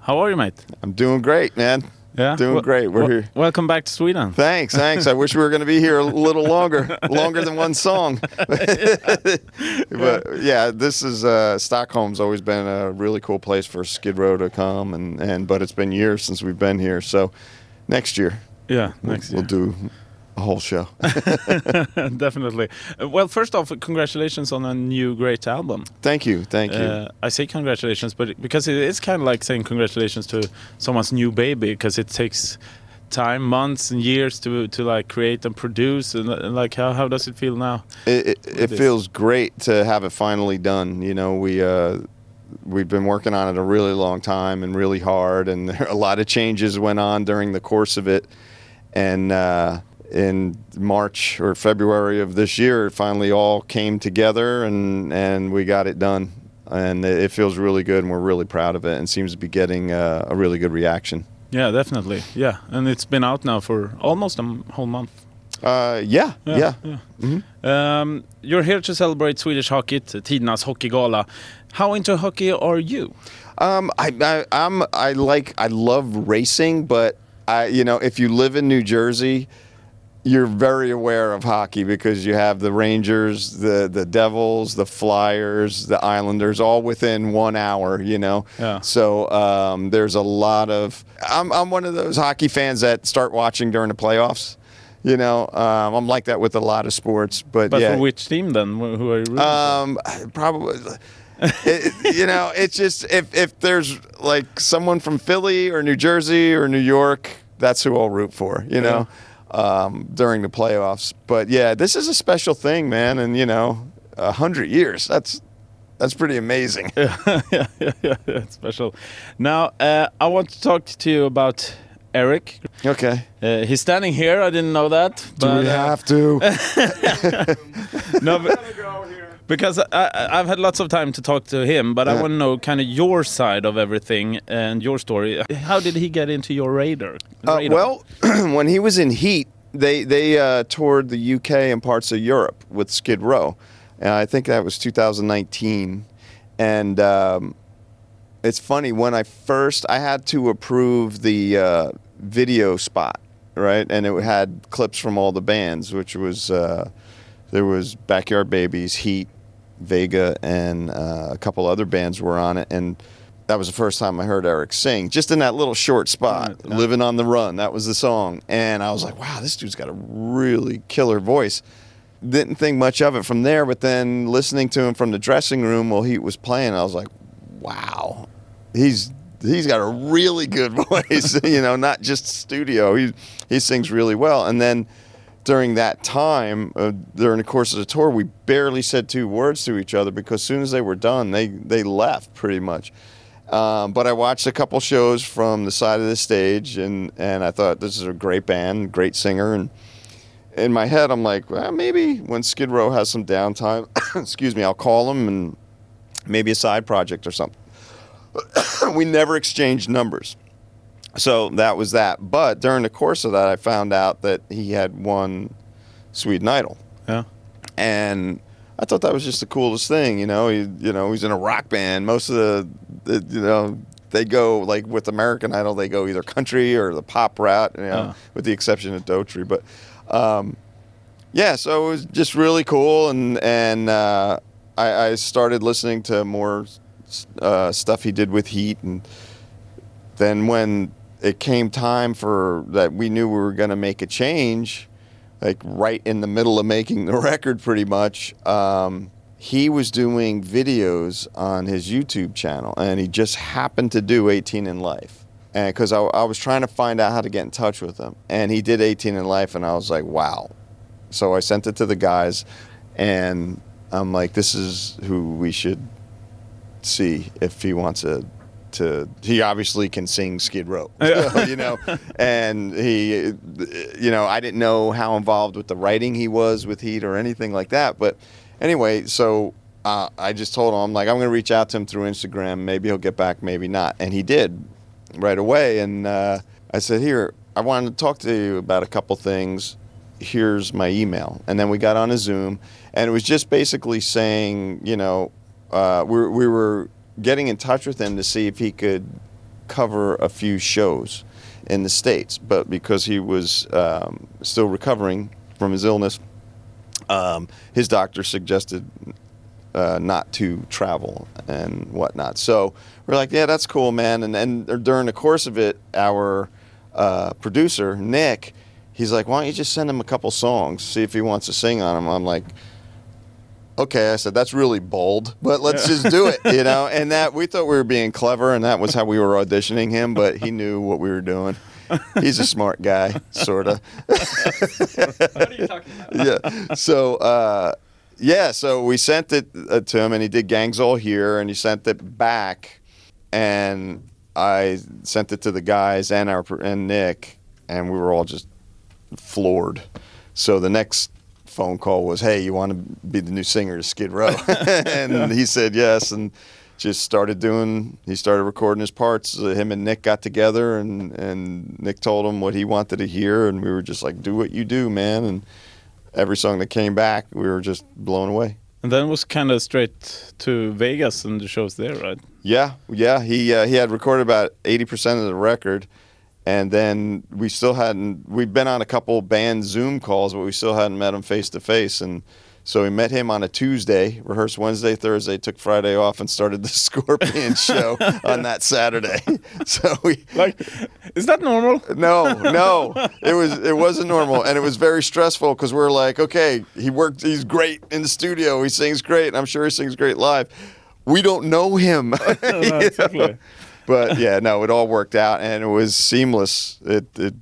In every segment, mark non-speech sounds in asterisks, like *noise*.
How are you, mate? I'm doing great, man. Yeah, Doing Wel- great. We're wel- here. Welcome back to Sweden. Thanks, thanks. I wish we were going to be here a little longer, *laughs* longer than one song. *laughs* but yeah, this is uh, Stockholm's always been a really cool place for Skid Row to come, and and but it's been years since we've been here. So next year, yeah, next we'll year. do a whole show. *laughs* Definitely. Well, first off, congratulations on a new great album. thank you, thank you. Uh, I say congratulations, but because it is kind of like saying congratulations to someone's new baby, because it takes time, months and years to to like create and produce. And, uh, like, how how does it feel now? it it, it feels great to have it finally done. You know, we uh, we've been working on it a really long time and really hard, and *laughs* a lot of changes went on during the course of it. And uh, in March or February of this year, it finally all came together, and and we got it done. And it feels really good, and we're really proud of it, and seems to be getting uh, a really good reaction. Yeah, definitely. Yeah, and it's been out now for almost a m- whole month. Uh, yeah, yeah. Um, you're here to celebrate Swedish hockey, t- Tidernas hockeygala. How into hockey are you? Um, I, I I'm I like I love racing, but I you know if you live in New Jersey, you're very aware of hockey because you have the Rangers, the the Devils, the Flyers, the Islanders, all within one hour. You know, Yeah. so um, there's a lot of. I'm I'm one of those hockey fans that start watching during the playoffs. You know, um, I'm like that with a lot of sports, but, But yeah. for which team then? Who are you rooting? Um, probably. it, you know, it's just if if there's like someone from Philly or New Jersey or New York, that's who I'll root for. You know, um, during the playoffs. But yeah, this is a special thing, man, and you know, a hundred years. That's that's pretty amazing. *laughs* yeah, yeah, yeah, yeah, special. Now, uh, I want to talk to you about Erik. Okay. Uh, he's standing here. I didn't know that. Do we uh, have to? *laughs* no, *laughs* but, because I, I- I've had lots of time to talk to him, but I want to know kind of your side of everything and your story. How did he get into your radar? Uh, well, *clears throat* when he was in Heat, they they uh, toured the UK and parts of Europe with Skid Row. And I think that was 2019. And um, it's funny when I first I had to approve the uh, video spot, right? And it had clips from all the bands, which was uh, there was Backyard Babies, Heat, Vega, and uh, a couple other bands were on it, and that was the first time I heard Erik sing, just in that little short spot, Right. "Living on the Run." That was the song, and I was like, "Wow, this dude's got a really killer voice." Didn't think much of it from there, but then listening to him from the dressing room while he was playing, I was like, "Wow, he's." He's got a really good *laughs* voice, *laughs* you know, not just studio. He he sings really well. And then during that time, uh, during the course of the tour, we barely said two words to each other because as soon as they were done, they they left pretty much. Um, but I watched a couple shows from the side of the stage, and and I thought this is a great band, great singer, and in my head, I'm like, well, maybe when Skid Row has some downtime, *coughs* excuse me, I'll call them and maybe a side project or something. *coughs* we never exchanged numbers. So that was that. But during the course of that, I found out that he had won Sweden Idol, yeah. and I thought that was just the coolest thing. You know, he, you know, he's in a rock band. Most of the, the you know, they go like with American Idol, they go either country or the pop route. You know, Yeah. with the exception of Daughtry, but. Um, yeah, so it was just really cool, and and uh, I, I started listening to more uh, stuff he did with Heat, and then when it came time for that, we knew we were going to make a change, like right in the middle of making the *laughs* record, pretty much. Um, he was doing videos on his YouTube channel, and he just happened to do 18 and Life. And because I, I was trying to find out how to get in touch with him, and he did 18 and Life, and I was like, wow, so I sent it to the guys, and I'm like, this is who we should see if he wants to. To he obviously can sing Skid Row, *laughs* you know, and he, you know, I didn't know how involved with the writing he was with Heat or anything like that, but anyway, so uh, I just told him I'm like I'm going to reach out to him through Instagram. Maybe he'll get back, maybe not, and he did right away. And uh, I said, here, I wanted to talk to you about a couple things here's my email. And then we got on a Zoom, and it was just basically saying, you know, uh, we, we were getting in touch with him to see if he could cover a few shows in the states, but because he was um, still recovering from his illness, um, his doctor suggested uh, not to travel and whatnot. So we're like, yeah, that's cool, man. And then during the course of it, our uh, producer Nick, he's like, why don't you just send him a couple songs, see if he wants to sing on them. I'm like. Okay, I said that's really bold, but let's just do it, you know. And that we thought we were being clever, and that was how we were auditioning him. But he knew what we were doing. He's a smart guy, sort of. what are you talking about? yeah. So, uh, yeah, so we sent it uh, to him, and he did Gangs All Here, and he sent it back, and I sent it to the guys and our and Nick, and we were all just floored. So the next phone call was, "Hey, you want to be the new singer of Skid Row?" *laughs* and he said yes, and just started doing. He started recording his parts. Uh, him and Nick got together, and and Nick told him what he wanted to hear, and we were just like, "Do what you do, man." And every song that came back, we were just blown away. And then it was kind of straight to Vegas and the shows there, right? Yeah, yeah. He uh, he had recorded about eighty percent of the record, and then we still hadn't. We'd been on a couple band Zoom calls, but we still hadn't met him face to face. And so we met him on a Tuesday, rehearsed Wednesday, Thursday, took Friday off, and started the *laughs* Scorpion show on *laughs* that Saturday. *laughs* So we Like, is that normal? no, no, it was it wasn't normal, and it was very stressful because we are like, okay, he worked, he's great in the studio, he sings great, and I'm sure he sings great live. We don't know him, No, exactly. But *laughs* yeah, no, it all worked out, and it was seamless. It it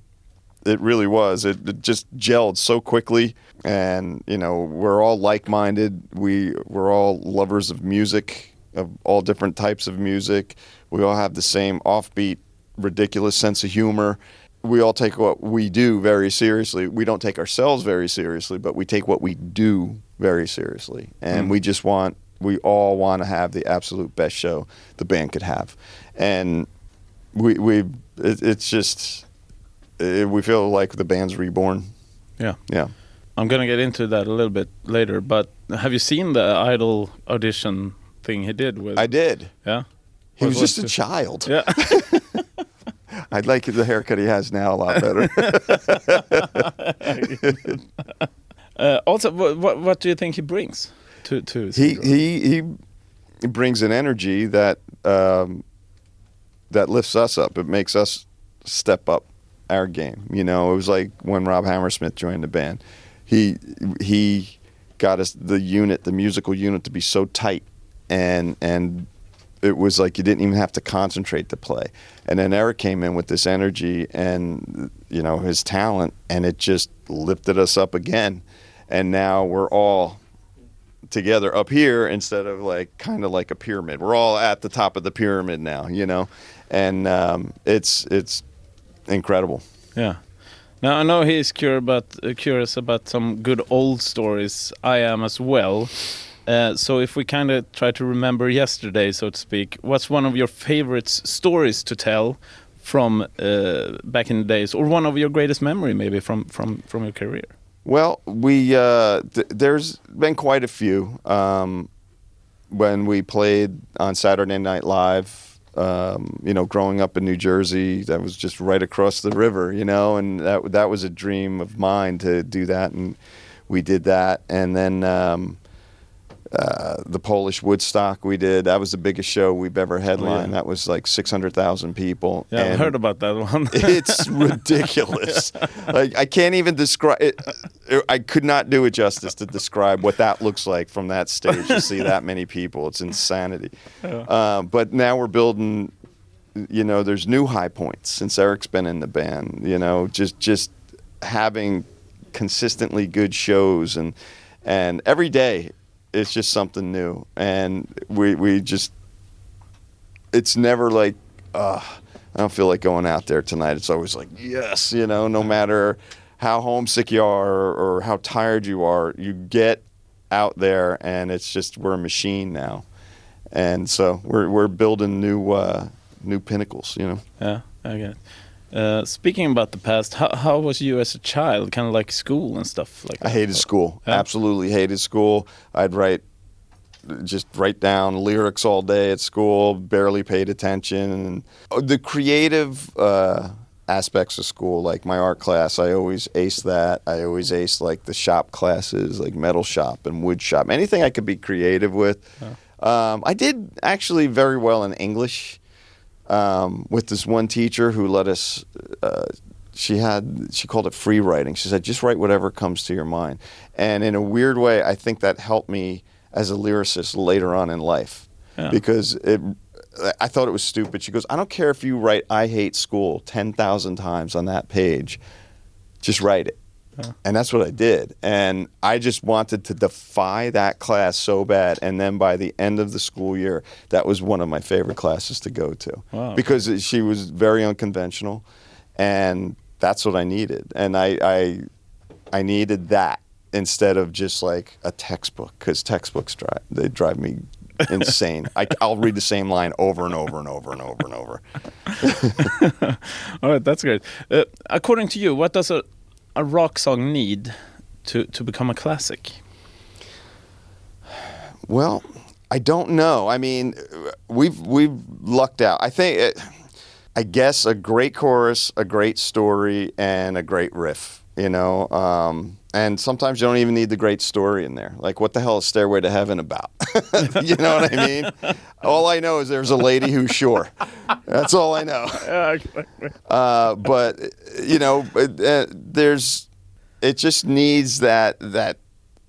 it really was. It, it just gelled so quickly, and you know, we're all like-minded. We we're all lovers of music, of all different types of music. We all have the same offbeat, ridiculous sense of humor. We all take what we do very seriously. We don't take ourselves very seriously, but we take what we do very seriously, and hmm. we just want. We all want to have the absolute best show the band could have, and we we it, it's just it, we feel like the band's reborn. Yeah. Yeah. I'm gonna get into that a little bit later, but have you seen the Idol audition thing he did with? I did. Yeah. He was was just a child. Yeah. *laughs* I'd like the haircut he has now a lot better. *laughs* *laughs* uh, also, what, what what do you think he brings to to? he he he brings an energy that um, that lifts us up. It makes us step up our game. You know, it was like when Rob Hammersmith joined the band. He he got us the unit, the musical unit, to be so tight, and and it was like you didn't even have to concentrate to play. And then Erik came in with this energy and you know his talent, and it just lifted us up again. And now we're all together up here instead of like kind of like a pyramid. We're all at the top of the pyramid now, you know, and um, it's it's incredible. Yeah. Now I know he's curious about uh, curious about some good old stories. I am as well. Uh, so if we kind of try to remember yesterday, so to speak, what's one of your favorite stories to tell from uh, back in the days, or one of your greatest memory maybe from from from your career? Well, we uh, th- there's been quite a few. Um, when we played on Saturday Night Live, um, you know, growing up in New Jersey, that was just right across the river, you know, and that that was a dream of mine to do that, and we did that, and then. Um, uh, the Polish Woodstock we did. That was the biggest show we've ever headlined. That was like 600,000 people. Yeah, I've heard about that one. *laughs* it's ridiculous. *laughs* like I can't even describe it. I could not do it justice to describe what that looks like from that stage to see that many people. It's insanity. Uh, but now we're building. You know, there's new high points since Erik's been in the band. You know, just just having consistently good shows and and every day it's just something new and we we just it's never like uh I don't feel like going out there tonight. It's always like, yes, you know, no matter how homesick you are or, or how tired you are, you get out there and it's just we're a machine now. And so we're we're building new uh new pinnacles, you know. Yeah, I get. Uh, speaking about the past, how, how was you as a child? Kind of like school and stuff like I hated school. Yeah. Absolutely hated school. I'd write just write down lyrics all day at school, barely paid attention. Uh, the creative uh, aspects of school, like my art class, I always aced that. I always aced like the shop classes, like metal shop and wood shop, anything I could be creative with. Um, I did actually very well in English um, with this one teacher who let us. Uh, she had she called it free writing. She said just write whatever comes to your mind, and in a weird way, I think that helped me as a lyricist later on in life Yeah. because it. I thought it was stupid. She goes, I don't care if you write "I hate school" ten thousand times on that page, just write it. And that's what I did. And I just wanted to defy that class so bad. And then by the end of the school year, that was one of my favorite classes to go to Wow. because she was very unconventional. And that's what I needed. And I, I, I needed that instead of just like a textbook because textbooks drive, they drive me *laughs* insane. I, I'll read the same line over and over and over and over and over. *laughs* All right, that's great. Uh, according to you, what does a, a rock song need to, to become a classic? Well, I don't know. I mean, we've we've lucked out. I think, it, I guess, a great chorus, a great story, and a great riff. You know, um, and sometimes you don't even need the great story in there. Like, what the hell is Stairway to Heaven about? *laughs* you know what I mean? *laughs* All I know is there's a lady who's sure. That's all I know. *laughs* Uh, but you know, uh, there's it just needs that that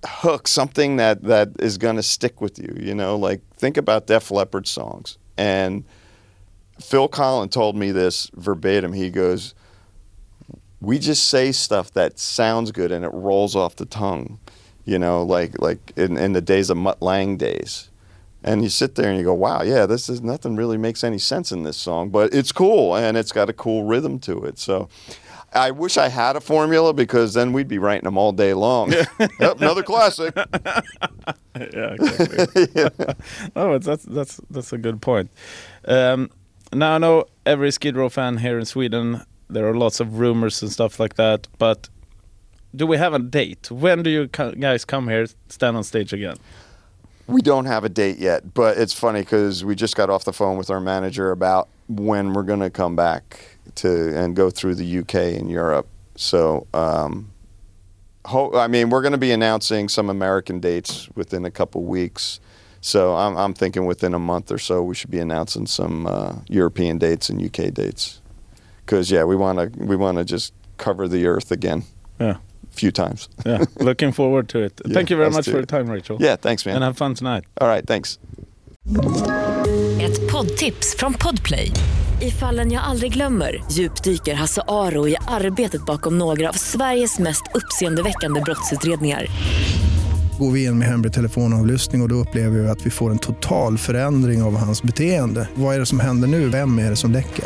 hook, something that that is going to stick with you. You know, like think about Def Leppard songs. And Phil Collen told me this verbatim. He goes, "We just say stuff that sounds good and it rolls off the tongue." You know, like like in, in the days of Mutt Lange days. And you sit there and you go, "Wow, yeah, this is nothing really makes any sense in this song, but it's cool and it's got a cool rhythm to it." So, I wish I had a formula because then we'd be writing them all day long. *laughs* *laughs* yep, another classic. *laughs* yeah, exactly. oh, it's, that's that's that's a good point. Um, now I know every Skid Row fan here in Sweden. There are lots of rumors and stuff like that, but do we have a date? When do you guys come here, stand on stage again? We don't have a date yet, but it's funny because we just got off the phone with our manager about when we're going to come back to and go through the UK and Europe. So, um, ho- I mean, we're going to be announcing some American dates within a couple weeks. So I'm, I'm thinking within a month or so we should be announcing some uh, European dates and UK dates. Because yeah, we want to we want to just cover the earth again Yeah, a few times. yeah. *laughs* Looking forward to it. Yeah, Thank you very much too. for your time, Rachel. Yeah, thanks man. and have fun tonight. All right, thanks. Ett poddtips från Podplay. I fallen jag aldrig glömmer djupdyker Hasse Aro i arbetet bakom några av Sveriges mest uppseendeväckande brottsutredningar. Går vi in med hemlig telefonavlyssning och, och då upplever vi att vi får en total förändring av hans beteende. Vad är det som händer nu? Vem är det som läcker?